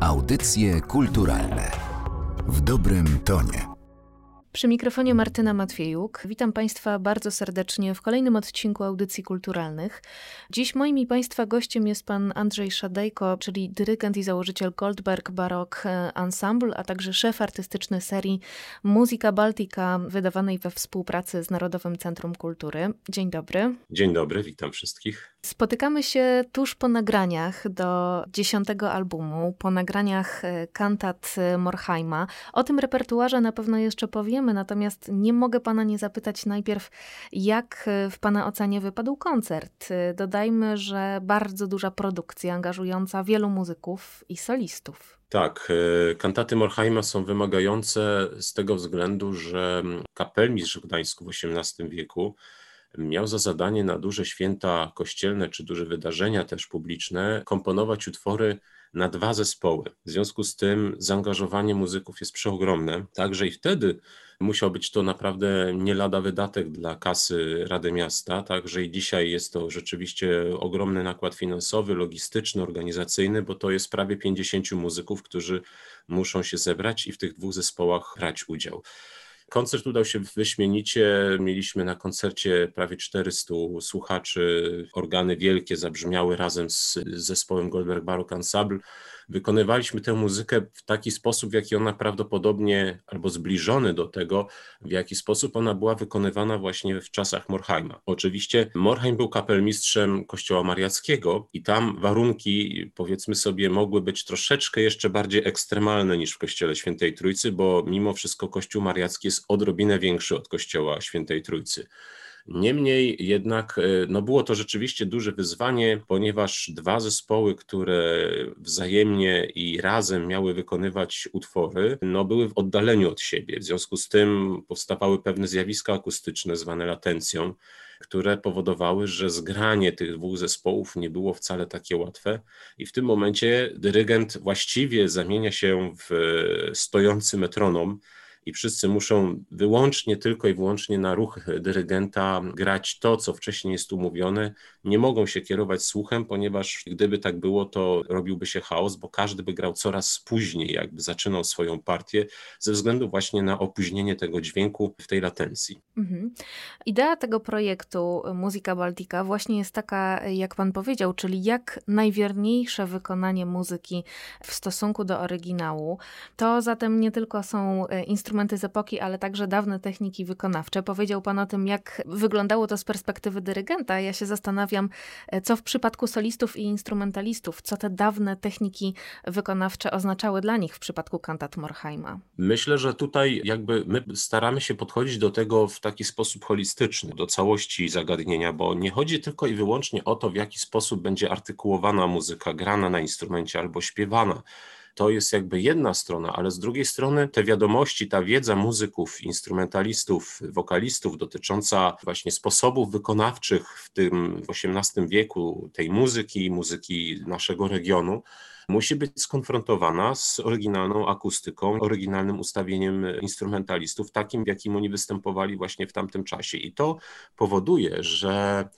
Audycje kulturalne w dobrym tonie. Przy mikrofonie Martyna Matwiejuk. Witam Państwa bardzo serdecznie w kolejnym odcinku Audycji Kulturalnych. Dziś moim i Państwa gościem jest pan Andrzej Szadejko, czyli dyrygent i założyciel Goldberg Baroque Ensemble, a także szef artystyczny serii Muzyka Baltica, wydawanej we współpracy z Narodowym Centrum Kultury. Dzień dobry. Dzień dobry, witam wszystkich. Spotykamy się tuż po nagraniach do dziesiątego albumu, po nagraniach e, kantat e, Morheima. O tym repertuarze na pewno jeszcze powiemy, natomiast nie mogę pana nie zapytać najpierw, jak e, w pana ocenie wypadł koncert. Dodajmy, że bardzo duża produkcja angażująca wielu muzyków i solistów. Tak, kantaty Morheima są wymagające z tego względu, że kapelmistrz w Gdańsku w XVIII wieku miał za zadanie na duże święta kościelne czy duże wydarzenia też publiczne komponować utwory na dwa zespoły. W związku z tym zaangażowanie muzyków jest przeogromne, także i wtedy musiał być to naprawdę nie lada wydatek dla kasy Rady Miasta, także i dzisiaj jest to rzeczywiście ogromny nakład finansowy, logistyczny, organizacyjny, bo to jest prawie 50 muzyków, którzy muszą się zebrać i w tych dwóch zespołach brać udział. Koncert udał się wyśmienicie. Mieliśmy na koncercie prawie 400 słuchaczy. Organy wielkie zabrzmiały razem z zespołem Goldberg Baroque Ensemble wykonywaliśmy tę muzykę w taki sposób, w jaki ona prawdopodobnie, albo zbliżony do tego, w jaki sposób ona była wykonywana właśnie w czasach Morheima. Oczywiście Morheim był kapelmistrzem kościoła mariackiego i tam warunki, powiedzmy sobie, mogły być troszeczkę jeszcze bardziej ekstremalne niż w kościele Świętej Trójcy, bo mimo wszystko kościół mariacki jest odrobinę większy od kościoła Świętej Trójcy. Niemniej jednak e, no było to rzeczywiście duże wyzwanie, ponieważ dwa zespoły, które wzajemnie i razem miały wykonywać utwory, no były w oddaleniu od siebie. W związku z tym powstawały pewne zjawiska akustyczne zwane latencją, które powodowały, że zgranie tych dwóch zespołów nie było wcale takie łatwe. I w tym momencie dyrygent właściwie zamienia się w stojący metronom i wszyscy muszą wyłącznie, tylko i wyłącznie na ruch dyrygenta grać to, co wcześniej jest umówione. Nie mogą się kierować słuchem, ponieważ gdyby tak było, to robiłby się chaos, bo każdy by grał coraz później, jakby zaczynał swoją partię, ze względu właśnie na opóźnienie tego dźwięku w tej latencji. Mhm. Idea tego projektu Muzyka Baltica właśnie jest taka, jak pan powiedział, czyli jak najwierniejsze wykonanie muzyki w stosunku do oryginału. To zatem nie tylko są instrumenty, instrumenty z epoki, ale także dawne techniki wykonawcze. Powiedział Pan o tym, jak wyglądało to z perspektywy dyrygenta. Ja się zastanawiam, e, co w przypadku solistów i instrumentalistów, co te dawne techniki wykonawcze oznaczały dla nich w przypadku kantat Morheima. Myślę, że tutaj jakby my staramy się podchodzić do tego w taki sposób holistyczny, do całości zagadnienia, bo nie chodzi tylko i wyłącznie o to, w jaki sposób będzie artykułowana muzyka, grana na instrumencie albo śpiewana to jest jakby jedna strona, ale z drugiej strony te wiadomości, ta wiedza muzyków, instrumentalistów, wokalistów dotycząca właśnie sposobów wykonawczych w tym XVIII wieku tej muzyki, muzyki naszego regionu, musi być skonfrontowana z oryginalną akustyką, oryginalnym ustawieniem instrumentalistów, takim, w jakim oni występowali właśnie w tamtym czasie. I to powoduje, że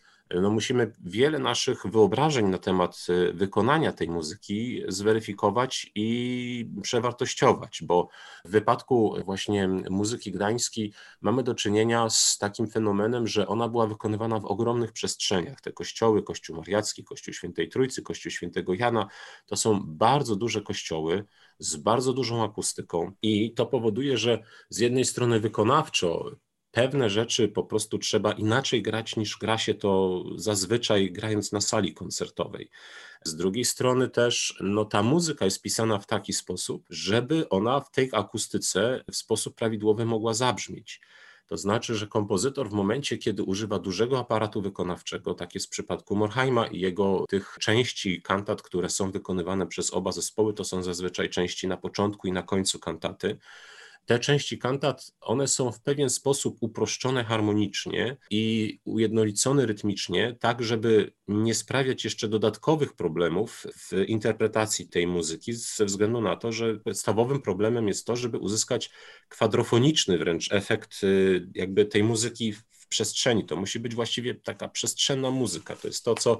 no musimy wiele naszych wyobrażeń na temat y, wykonania tej muzyki zweryfikować i przewartościować, bo w wypadku właśnie muzyki gdańskiej mamy do czynienia z takim fenomenem, że ona była wykonywana w ogromnych przestrzeniach. Te kościoły, Kościół Mariacki, Kościół Świętej Trójcy, Kościół Świętego Jana, to są bardzo duże kościoły z bardzo dużą akustyką i to powoduje, że z jednej strony wykonawczo pewne rzeczy po prostu trzeba inaczej grać niż gra się to zazwyczaj grając na sali koncertowej. Z drugiej strony też no, ta muzyka jest pisana w taki sposób, żeby ona w tej akustyce w sposób prawidłowy mogła zabrzmieć. To znaczy, że kompozytor w momencie, kiedy używa dużego aparatu wykonawczego, tak jest w przypadku Morheima i jego tych części kantat, które są wykonywane przez oba zespoły, to są zazwyczaj części na początku i na końcu kantaty, te części kantat, one są w pewien sposób uproszczone harmonicznie i ujednolicone rytmicznie, tak żeby nie sprawiać jeszcze dodatkowych problemów w interpretacji tej muzyki, ze względu na to, że podstawowym problemem jest to, żeby uzyskać kwadrofoniczny wręcz efekt y, jakby tej muzyki przestrzeni. To musi być właściwie taka przestrzenna muzyka. To jest to, co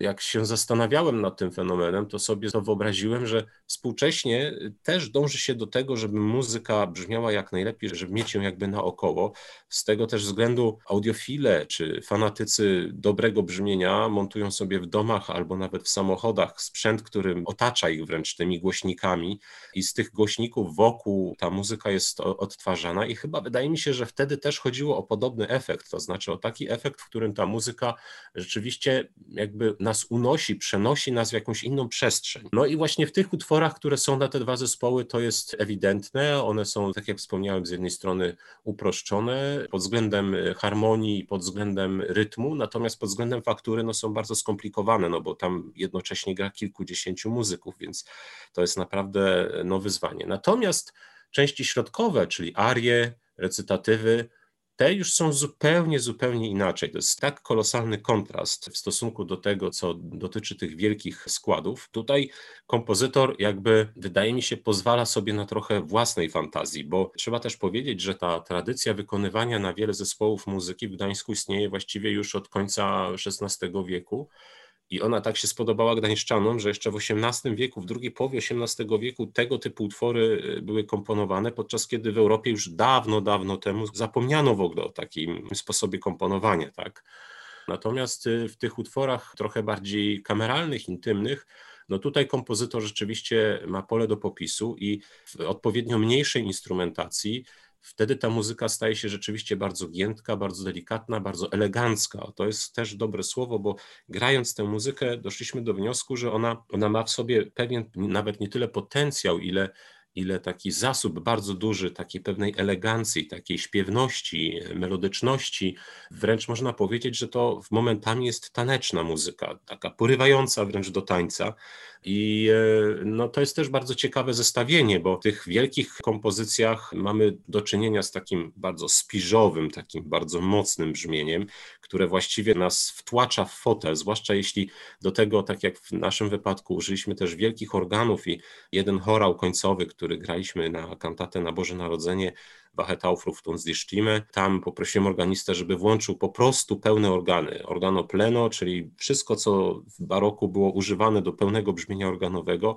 jak się zastanawiałem nad tym fenomenem, to sobie to wyobraziłem, że współcześnie też dąży się do tego, żeby muzyka brzmiała jak najlepiej, żeby mieć ją jakby naokoło. Z tego też względu audiofile czy fanatycy dobrego brzmienia montują sobie w domach albo nawet w samochodach sprzęt, który otacza ich wręcz tymi głośnikami i z tych głośników wokół ta muzyka jest odtwarzana i chyba wydaje mi się, że wtedy też chodziło o podobny efekt, to znaczy o taki efekt, w którym ta muzyka rzeczywiście jakby nas unosi, przenosi nas w jakąś inną przestrzeń. No i właśnie w tych utworach, które są na te dwa zespoły, to jest ewidentne. One są, tak jak wspomniałem, z jednej strony uproszczone pod względem harmonii, pod względem rytmu, natomiast pod względem faktury no, są bardzo skomplikowane, no bo tam jednocześnie gra kilkudziesięciu muzyków, więc to jest naprawdę no, wyzwanie. Natomiast części środkowe, czyli arie, recytatywy, te już są zupełnie, zupełnie inaczej. To jest tak kolosalny kontrast w stosunku do tego, co dotyczy tych wielkich składów. Tutaj kompozytor, jakby, wydaje mi się, pozwala sobie na trochę własnej fantazji, bo trzeba też powiedzieć, że ta tradycja wykonywania na wiele zespołów muzyki w Gdańsku istnieje właściwie już od końca XVI wieku. I ona tak się spodobała Gdańszczanom, że jeszcze w XVIII wieku, w drugiej połowie XVIII wieku tego typu utwory y, były komponowane, podczas kiedy w Europie już dawno, dawno temu zapomniano w ogóle o takim sposobie komponowania. Tak? Natomiast y, w tych utworach trochę bardziej kameralnych, intymnych, no tutaj kompozytor rzeczywiście ma pole do popisu i w odpowiednio mniejszej instrumentacji wtedy ta muzyka staje się rzeczywiście bardzo giętka, bardzo delikatna, bardzo elegancka. To jest też dobre słowo, bo grając tę muzykę doszliśmy do wniosku, że ona, ona ma w sobie pewien nawet nie tyle potencjał, ile ile taki zasób bardzo duży takiej pewnej elegancji, takiej śpiewności, melodyczności, wręcz można powiedzieć, że to w momentami jest taneczna muzyka, taka porywająca wręcz do tańca. I e, no, to jest też bardzo ciekawe zestawienie, bo w tych wielkich kompozycjach mamy do czynienia z takim bardzo spiżowym, takim bardzo mocnym brzmieniem, które właściwie nas wtłacza w fotel, zwłaszcza jeśli do tego, tak jak w naszym wypadku, użyliśmy też wielkich organów i jeden chorał końcowy, który graliśmy na kantatę na Boże Narodzenie, Wachet Aufruf uns die Stimme. Tam poprosiłem organistę, żeby włączył po prostu pełne organy. Organo pleno, czyli wszystko, co w baroku było używane do pełnego brzmienia organowego.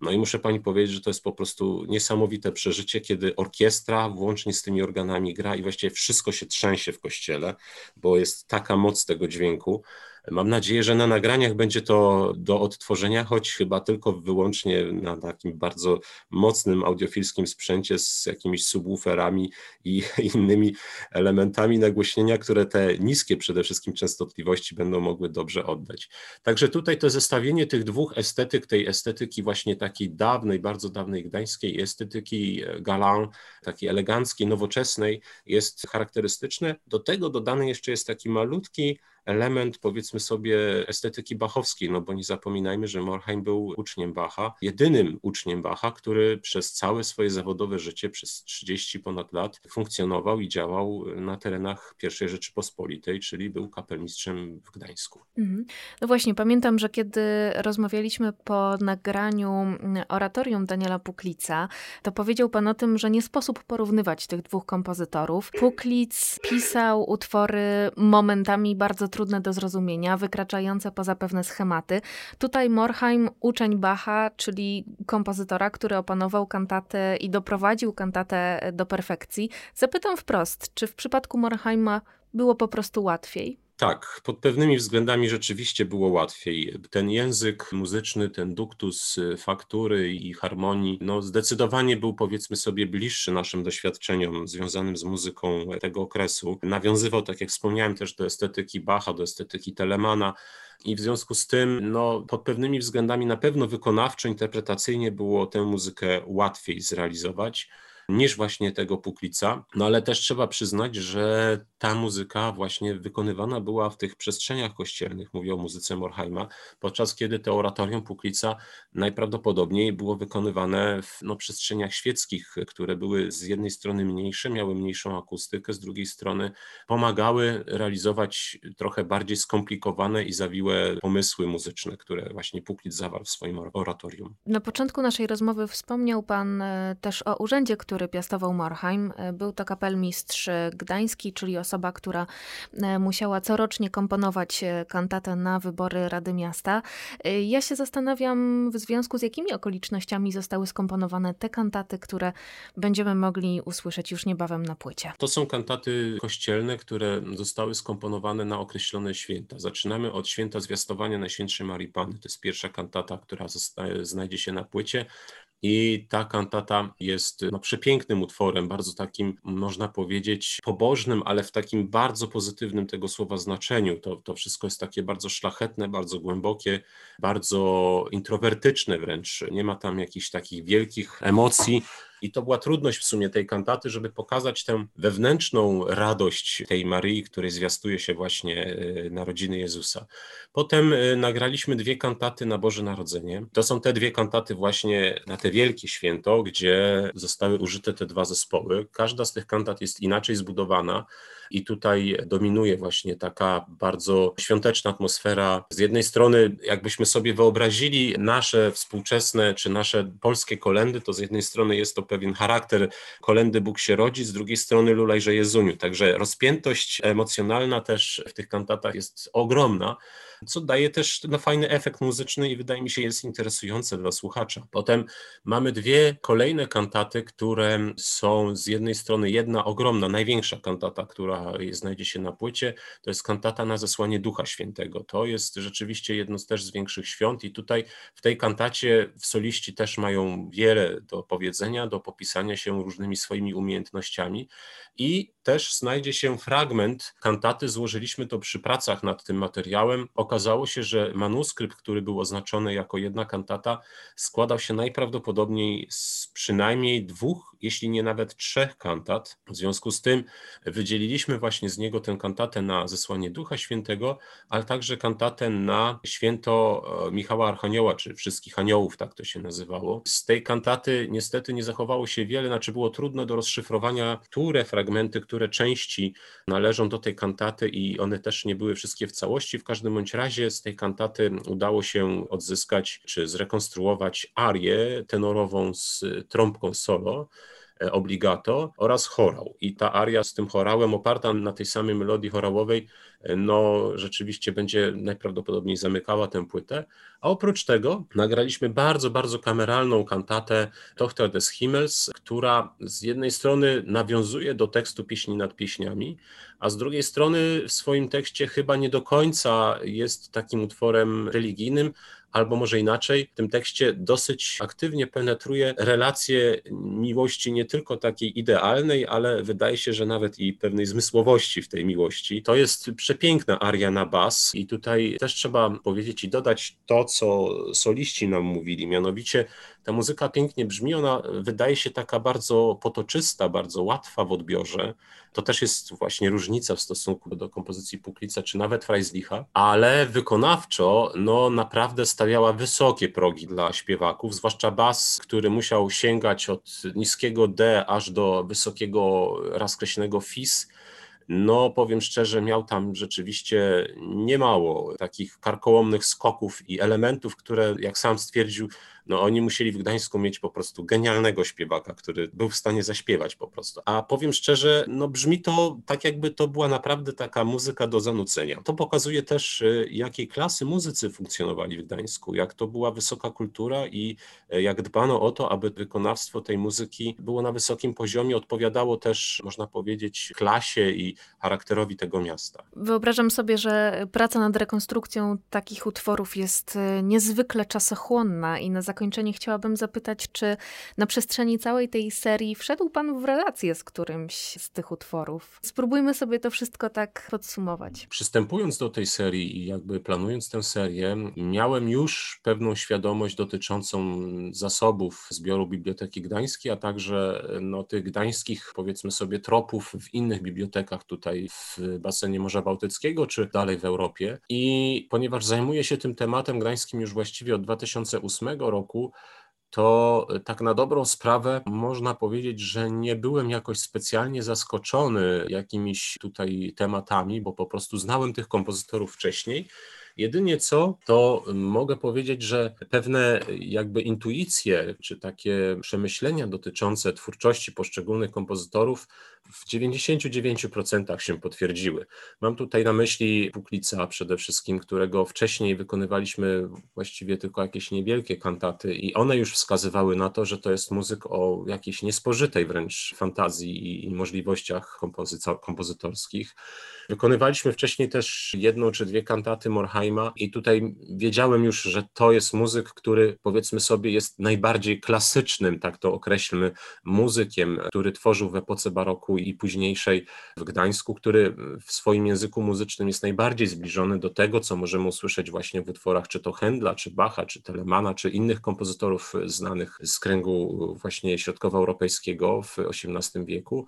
No i muszę pani powiedzieć, że to jest po prostu niesamowite przeżycie, kiedy orkiestra włącznie z tymi organami gra i właściwie wszystko się trzęsie w kościele, bo jest taka moc tego dźwięku. Mam nadzieję, że na nagraniach będzie to do odtworzenia, choć chyba tylko wyłącznie na takim bardzo mocnym audiofilskim sprzęcie z jakimiś subwooferami i innymi elementami nagłośnienia, które te niskie przede wszystkim częstotliwości będą mogły dobrze oddać. Także tutaj to zestawienie tych dwóch estetyk, tej estetyki właśnie takiej dawnej, bardzo dawnej gdańskiej estetyki e, galant, takiej eleganckiej, nowoczesnej jest charakterystyczne. Do tego dodany jeszcze jest taki malutki element, powiedzmy sobie, estetyki bachowskiej, no bo nie zapominajmy, że Morheim był uczniem Bacha, jedynym uczniem Bacha, który przez całe swoje zawodowe życie, przez 30 ponad lat funkcjonował i działał na terenach I Rzeczypospolitej, czyli był kapelmistrzem w Gdańsku. Mhm. No właśnie, pamiętam, że kiedy rozmawialiśmy po nagraniu oratorium Daniela Puklica, to powiedział pan o tym, że nie sposób porównywać tych dwóch kompozytorów. Puklic pisał utwory momentami bardzo trudne do zrozumienia, wykraczające poza pewne schematy. Tutaj Morheim, uczeń Bacha, czyli kompozytora, który opanował kantatę i doprowadził kantatę do perfekcji. Zapytam wprost, czy w przypadku Morheima było po prostu łatwiej? Tak, pod pewnymi względami rzeczywiście było łatwiej. Ten język muzyczny, ten duktus y, faktury i harmonii, no zdecydowanie był powiedzmy sobie bliższy naszym doświadczeniom związanym z muzyką tego okresu. Nawiązywał, tak jak wspomniałem, też do estetyki Bacha, do estetyki Telemana. I w związku z tym, no, pod pewnymi względami na pewno wykonawczo, interpretacyjnie było tę muzykę łatwiej zrealizować niż właśnie tego Puklica. No ale też trzeba przyznać, że ta muzyka właśnie wykonywana była w tych przestrzeniach kościelnych, mówię o muzyce Morheima, podczas kiedy to oratorium Puklica najprawdopodobniej było wykonywane w no, przestrzeniach świeckich, które były z jednej strony mniejsze, miały mniejszą akustykę, z drugiej strony pomagały realizować trochę bardziej skomplikowane i zawiłe pomysły muzyczne, które właśnie Puklic zawarł w swoim oratorium. Na początku naszej rozmowy wspomniał Pan e, też o urzędzie, który który piastował Morheim. Był to kapelmistrz gdański, czyli osoba, która musiała corocznie komponować kantatę na wybory Rady Miasta. Ja się zastanawiam w związku z jakimi okolicznościami zostały skomponowane te kantaty, które będziemy mogli usłyszeć już niebawem na płycie. To są kantaty kościelne, które zostały skomponowane na określone święta. Zaczynamy od święta zwiastowania Najświętszej Marii Panny. To jest pierwsza kantata, która znajdzie się na płycie. I ta kantata jest no, przepięknym utworem, bardzo takim, można powiedzieć, pobożnym, ale w takim bardzo pozytywnym tego słowa znaczeniu. To, to wszystko jest takie bardzo szlachetne, bardzo głębokie, bardzo introwertyczne wręcz. Nie ma tam jakichś takich wielkich emocji. I to była trudność w sumie tej kantaty, żeby pokazać tę wewnętrzną radość tej Maryi, której zwiastuje się właśnie e, narodziny Jezusa. Potem e, nagraliśmy dwie kantaty na Boże Narodzenie. To są te dwie kantaty właśnie na te wielkie święto, gdzie zostały użyte te dwa zespoły. Każda z tych kantat jest inaczej zbudowana i tutaj dominuje właśnie taka bardzo świąteczna atmosfera. Z jednej strony, jakbyśmy sobie wyobrazili nasze współczesne czy nasze polskie kolendy, to z jednej strony jest to pewien charakter kolendy Bóg się rodzi, z drugiej strony Lulajże Jezuniu. Także rozpiętość emocjonalna też w tych kantatach jest ogromna co daje też no, fajny efekt muzyczny i wydaje mi się jest interesujące dla słuchacza. Potem mamy dwie kolejne kantaty, które są z jednej strony jedna ogromna, największa kantata, która znajdzie się na płycie, to jest kantata na zesłanie Ducha Świętego. To jest rzeczywiście jedno z też z większych świąt i tutaj w tej kantacie soliści też mają wiele do powiedzenia, do popisania się różnymi swoimi umiejętnościami i też znajdzie się fragment kantaty, złożyliśmy to przy pracach nad tym materiałem. Okazało się, że manuskrypt, który był oznaczony jako jedna kantata, składał się najprawdopodobniej z przynajmniej dwóch, jeśli nie nawet trzech kantat. W związku z tym wydzieliliśmy właśnie z niego tę kantatę na zesłanie Ducha Świętego, ale także kantatę na święto e, Michała Archanioła, czy wszystkich aniołów, tak to się nazywało. Z tej kantaty niestety nie zachowało się wiele, znaczy było trudno do rozszyfrowania, które fragmenty, które części należą do tej kantaty i one też nie były wszystkie w całości. W każdym bądź razie z tej kantaty udało się odzyskać czy zrekonstruować arię tenorową z trąbką solo obligato oraz chorał. I ta aria z tym chorałem oparta na tej samej melodii chorałowej no rzeczywiście będzie najprawdopodobniej zamykała tę płytę. A oprócz tego nagraliśmy bardzo, bardzo kameralną kantatę Tochter des Himmels, która z jednej strony nawiązuje do tekstu pieśni nad pieśniami, a z drugiej strony w swoim tekście chyba nie do końca jest takim utworem religijnym, albo może inaczej, w tym tekście dosyć aktywnie penetruje relacje miłości nie tylko takiej idealnej, ale wydaje się, że nawet i pewnej zmysłowości w tej miłości. To jest przepiękna aria na bas i tutaj też trzeba powiedzieć i dodać to, co soliści nam mówili, mianowicie ta muzyka pięknie brzmi, ona wydaje się taka bardzo potoczysta, bardzo łatwa w odbiorze. To też jest właśnie różnica w stosunku do kompozycji Puklica czy nawet Freislicha, ale wykonawczo no naprawdę stawiała wysokie progi dla śpiewaków, zwłaszcza bas, który musiał sięgać od niskiego D aż do wysokiego rozkreślonego fis no powiem szczerze, miał tam rzeczywiście niemało takich karkołomnych skoków i elementów, które, jak sam stwierdził, no oni musieli w Gdańsku mieć po prostu genialnego śpiewaka, który był w stanie zaśpiewać po prostu. A powiem szczerze, no brzmi to tak jakby to była naprawdę taka muzyka do zanucenia. To pokazuje też y, jakiej klasy muzycy funkcjonowali w Gdańsku, jak to była wysoka kultura i y, jak dbano o to, aby wykonawstwo tej muzyki było na wysokim poziomie, odpowiadało też, można powiedzieć, klasie i charakterowi tego miasta. Wyobrażam sobie, że praca nad rekonstrukcją takich utworów jest y, niezwykle czasochłonna i na zakończenie chciałabym zapytać, czy na przestrzeni całej tej serii wszedł Pan w relację z którymś z tych utworów? Spróbujmy sobie to wszystko tak podsumować. Przystępując do tej serii i jakby planując tę serię, miałem już pewną świadomość dotyczącą zasobów zbioru Biblioteki Gdańskiej, a także no, tych gdańskich, powiedzmy sobie, tropów w innych bibliotekach tutaj w basenie Morza Bałtyckiego czy dalej w Europie. I ponieważ zajmuję się tym tematem gdańskim już właściwie od 2008 roku, roku, to tak na dobrą sprawę można powiedzieć, że nie byłem jakoś specjalnie zaskoczony jakimiś tutaj tematami, bo po prostu znałem tych kompozytorów wcześniej Jedynie co, to mogę powiedzieć, że pewne jakby intuicje, czy takie przemyślenia dotyczące twórczości poszczególnych kompozytorów w 99% się potwierdziły. Mam tutaj na myśli Puklica przede wszystkim, którego wcześniej wykonywaliśmy właściwie tylko jakieś niewielkie kantaty i one już wskazywały na to, że to jest muzyk o jakiejś niespożytej wręcz fantazji i możliwościach kompozytorskich. Wykonywaliśmy wcześniej też jedną czy dwie kantaty I tutaj wiedziałem już, że to jest muzyk, który powiedzmy sobie jest najbardziej klasycznym, tak to określmy, muzykiem, który tworzył w epoce baroku i późniejszej w Gdańsku, który w swoim języku muzycznym jest najbardziej zbliżony do tego, co możemy usłyszeć właśnie w utworach czy to Händla, czy Bacha, czy Telemana, czy innych kompozytorów znanych z kręgu właśnie środkowoeuropejskiego w XVIII wieku.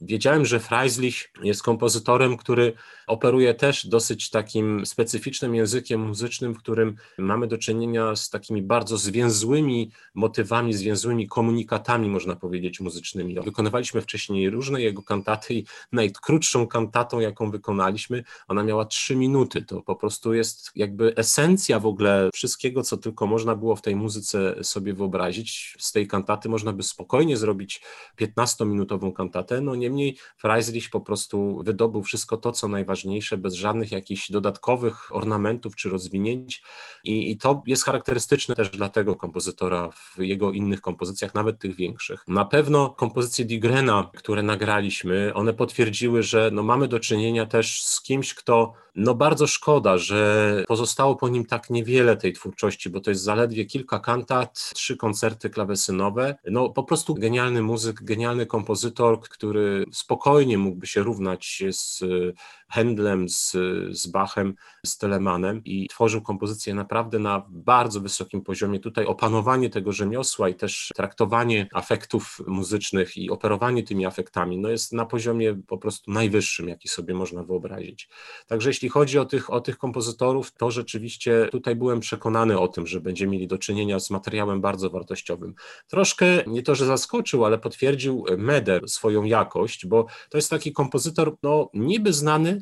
Wiedziałem, że Freislich jest kompozytorem, który operuje też dosyć takim specyficznym językiem muzycznym, w którym mamy do czynienia z takimi bardzo zwięzłymi motywami, zwięzłymi komunikatami, można powiedzieć, muzycznymi. Wykonywaliśmy wcześniej różne jego kantaty i najkrótszą kantatą, jaką wykonaliśmy, ona miała trzy minuty. To po prostu jest jakby esencja w ogóle wszystkiego, co tylko można było w tej muzyce sobie wyobrazić. Z tej kantaty można by spokojnie zrobić 15-minutową kantatę, no niemniej Freislich po prostu wydobył wszystko to, co najważniejsze, bez żadnych jakichś dodatkowych ornamentów czy rozwinięć i, i to jest charakterystyczne też dla tego kompozytora w jego innych kompozycjach, nawet tych większych. Na pewno kompozycje Digrena, które nagraliśmy, one potwierdziły, że no mamy do czynienia też z kimś, kto no bardzo szkoda, że pozostało po nim tak niewiele tej twórczości, bo to jest zaledwie kilka kantat, trzy koncerty klawesynowe. No po prostu genialny muzyk, genialny kompozytor, który spokojnie mógłby się równać z Händlem, z, z Bachem, z Telemanem i tworzył kompozycje naprawdę na bardzo wysokim poziomie. Tutaj opanowanie tego rzemiosła i też traktowanie afektów muzycznych i operowanie tymi afektami no jest na poziomie po prostu najwyższym, jaki sobie można wyobrazić. Także jeśli chodzi o tych, o tych kompozytorów, to rzeczywiście tutaj byłem przekonany o tym, że będziemy mieli do czynienia z materiałem bardzo wartościowym. Troszkę nie to, że zaskoczył, ale potwierdził Meder swoją jakość, bo to jest taki kompozytor, no niby znany,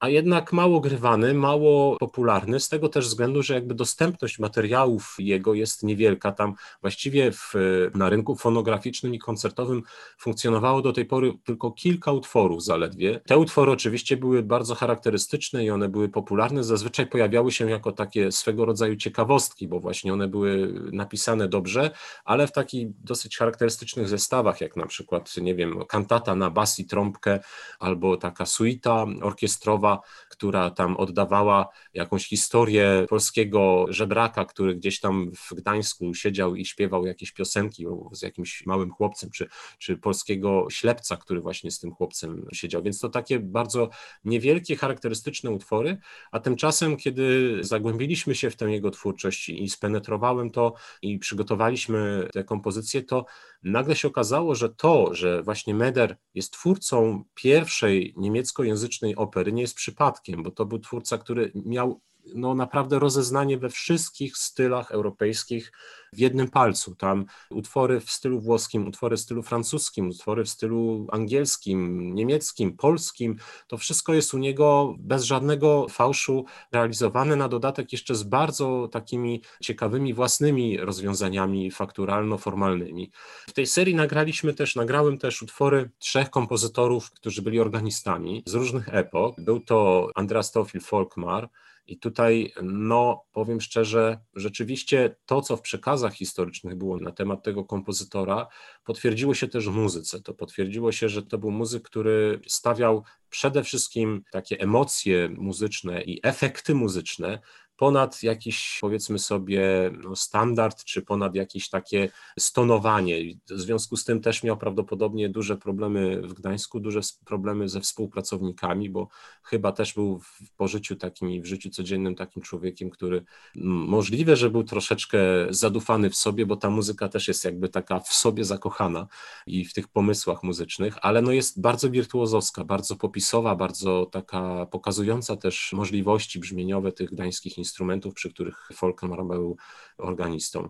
a jednak mało grywany, mało popularny, z tego też względu, że jakby dostępność materiałów jego jest niewielka. Tam właściwie w, na rynku fonograficznym i koncertowym funkcjonowało do tej pory tylko kilka utworów zaledwie. Te utwory oczywiście były bardzo charakterystyczne i one były popularne, zazwyczaj pojawiały się jako takie swego rodzaju ciekawostki, bo właśnie one były napisane dobrze, ale w takich dosyć charakterystycznych zestawach, jak na przykład, nie wiem, kantata na bas i trąbkę, albo taka suita orkiestrowa, która tam oddawała jakąś historię polskiego żebraka, który gdzieś tam w Gdańsku siedział i śpiewał jakieś piosenki z jakimś małym chłopcem, czy, czy polskiego ślepca, który właśnie z tym chłopcem siedział. Więc to takie bardzo niewielkie, charakterystyczne utwory, a tymczasem, kiedy zagłębiliśmy się w tę jego twórczość i spenetrowałem to i przygotowaliśmy te kompozycje, to nagle się okazało, że to, że właśnie Meder jest twórcą pierwszej niemieckojęzycznej opery, nie jest przypadkiem, bo to był twórca, który miał no, naprawdę rozeznanie we wszystkich stylach europejskich w jednym palcu. Tam utwory w stylu włoskim, utwory w stylu francuskim, utwory w stylu angielskim, niemieckim, polskim. To wszystko jest u niego bez żadnego fałszu realizowane, na dodatek jeszcze z bardzo takimi ciekawymi własnymi rozwiązaniami fakturalno-formalnymi. W tej serii nagraliśmy też, nagrałem też utwory trzech kompozytorów, którzy byli organistami z różnych epok. Był to Andreas Teofil Folkmar, i tutaj, no, powiem szczerze, rzeczywiście to, co w przekazach historycznych było na temat tego kompozytora, potwierdziło się też w muzyce. To potwierdziło się, że to był muzyk, który stawiał przede wszystkim takie emocje muzyczne i efekty muzyczne ponad jakiś, powiedzmy sobie, no, standard, czy ponad jakieś takie stonowanie. W związku z tym też miał prawdopodobnie duże problemy w Gdańsku, duże problemy ze współpracownikami, bo chyba też był w pożyciu takim i w życiu codziennym takim człowiekiem, który możliwe, że był troszeczkę zadufany w sobie, bo ta muzyka też jest jakby taka w sobie zakochana i w tych pomysłach muzycznych, ale no jest bardzo wirtuozowska, bardzo popisowa, bardzo taka pokazująca też możliwości brzmieniowe tych gdańskich instrumentów instrumentów, przy których Folkmar był organistą.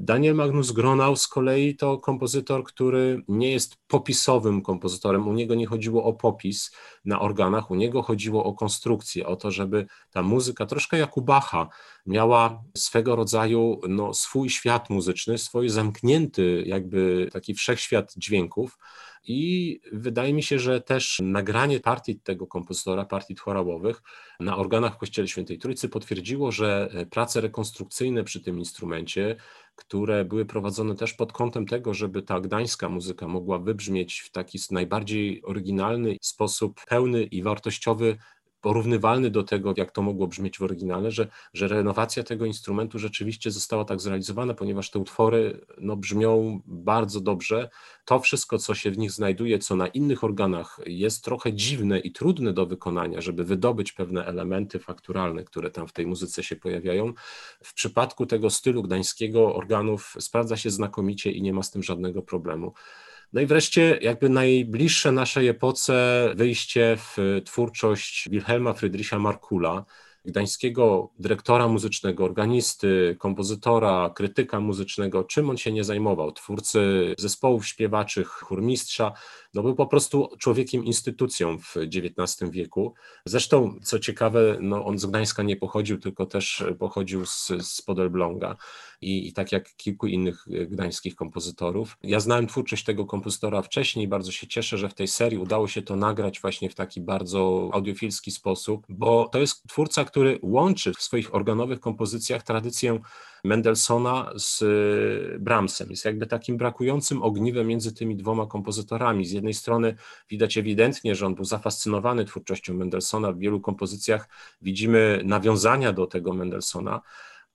Daniel Magnus Gronau z kolei to kompozytor, który nie jest popisowym kompozytorem. U niego nie chodziło o popis na organach, u niego chodziło o konstrukcję, o to, żeby ta muzyka, troszkę jak u Bacha, miała swego rodzaju no, swój świat muzyczny, swój zamknięty jakby taki wszechświat dźwięków. I wydaje mi się, że też nagranie partii tego kompozytora, partii chorobowych na organach w Kościele Świętej Trójcy potwierdziło, że prace rekonstrukcyjne przy tym instrumencie, które były prowadzone też pod kątem tego, żeby ta gdańska muzyka mogła wybrzmieć w taki najbardziej oryginalny sposób, pełny i wartościowy, porównywalny do tego, jak to mogło brzmieć w oryginale, że, że renowacja tego instrumentu rzeczywiście została tak zrealizowana, ponieważ te utwory no, brzmią bardzo dobrze. To wszystko, co się w nich znajduje, co na innych organach jest trochę dziwne i trudne do wykonania, żeby wydobyć pewne elementy fakturalne, które tam w tej muzyce się pojawiają, w przypadku tego stylu gdańskiego organów sprawdza się znakomicie i nie ma z tym żadnego problemu. No i wreszcie jakby najbliższe naszej epoce wyjście w twórczość Wilhelma Friedricha Markula, gdańskiego dyrektora muzycznego, organisty, kompozytora, krytyka muzycznego, czym on się nie zajmował, twórcy zespołów śpiewaczych, chórmistrza, no był po prostu człowiekiem instytucją w XIX wieku. Zresztą, co ciekawe, no on z Gdańska nie pochodził, tylko też pochodził z, z Podelbląga i, i tak jak kilku innych gdańskich kompozytorów. Ja znałem twórczość tego kompozytora wcześniej, bardzo się cieszę, że w tej serii udało się to nagrać właśnie w taki bardzo audiofilski sposób, bo to jest twórca, który łączy w swoich organowych kompozycjach tradycję Mendelssohna z y, Brahmsem. Jest jakby takim brakującym ogniwem między tymi dwoma kompozytorami. Z jednej strony widać ewidentnie, że on był zafascynowany twórczością Mendelssohna. W wielu kompozycjach widzimy nawiązania do tego Mendelssohna,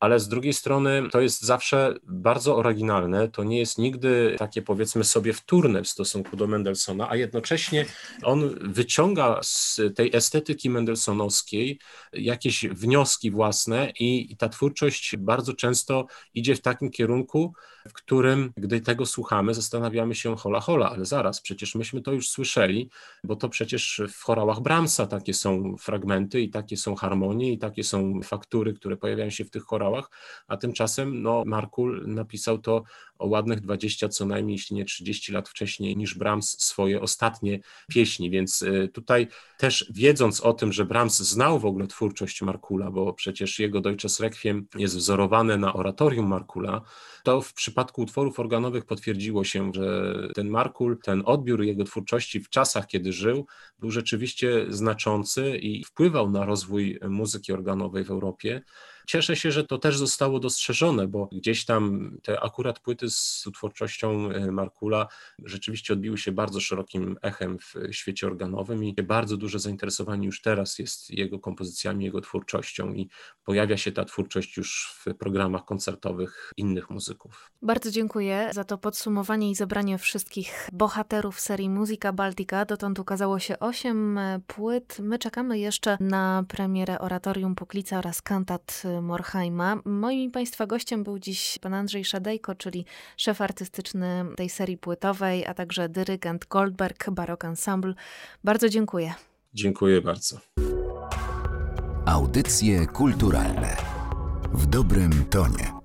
ale z drugiej strony to jest zawsze bardzo oryginalne, to nie jest nigdy takie powiedzmy sobie wtórne w stosunku do Mendelssohna, a jednocześnie on wyciąga z tej estetyki mendelssohnowskiej jakieś wnioski własne i, i ta twórczość bardzo często idzie w takim kierunku, w którym, gdy tego słuchamy, zastanawiamy się hola hola, ale zaraz, przecież myśmy to już słyszeli, bo to przecież w chorałach Brahmsa takie są fragmenty i takie są harmonie i takie są faktury, które pojawiają się w tych chorałach, a tymczasem no, Markul napisał to o ładnych 20 co najmniej, jeśli nie 30 lat wcześniej niż Brahms swoje ostatnie pieśni, więc y, tutaj też wiedząc o tym, że Brahms znał w ogóle twórczość Markula, bo przecież jego Deutsches Requiem jest wzorowane na oratorium Markula, to w przypadku utworów organowych potwierdziło się, że ten Markul, ten odbiór jego twórczości w czasach, kiedy żył, był rzeczywiście znaczący i wpływał na rozwój muzyki organowej w Europie. Cieszę się, że to też zostało dostrzeżone, bo gdzieś tam te akurat płyty z twórczością e, Markula rzeczywiście odbiły się bardzo szerokim echem w świecie organowym i bardzo duże zainteresowanie już teraz jest jego kompozycjami, jego twórczością i pojawia się ta twórczość już w programach koncertowych innych muzyków. Bardzo dziękuję za to podsumowanie i zebranie wszystkich bohaterów serii Muzyka Baltica. Dotąd ukazało się osiem e, płyt. My czekamy jeszcze na premierę Oratorium Puklica oraz kantat Morheima. Moim Państwa gościem był dziś pan Andrzej Szadejko, czyli szef artystyczny tej serii płytowej, a także dyrygent Goldberg Barok Ensemble. Bardzo dziękuję. Dziękuję bardzo. Audycje kulturalne w dobrym tonie.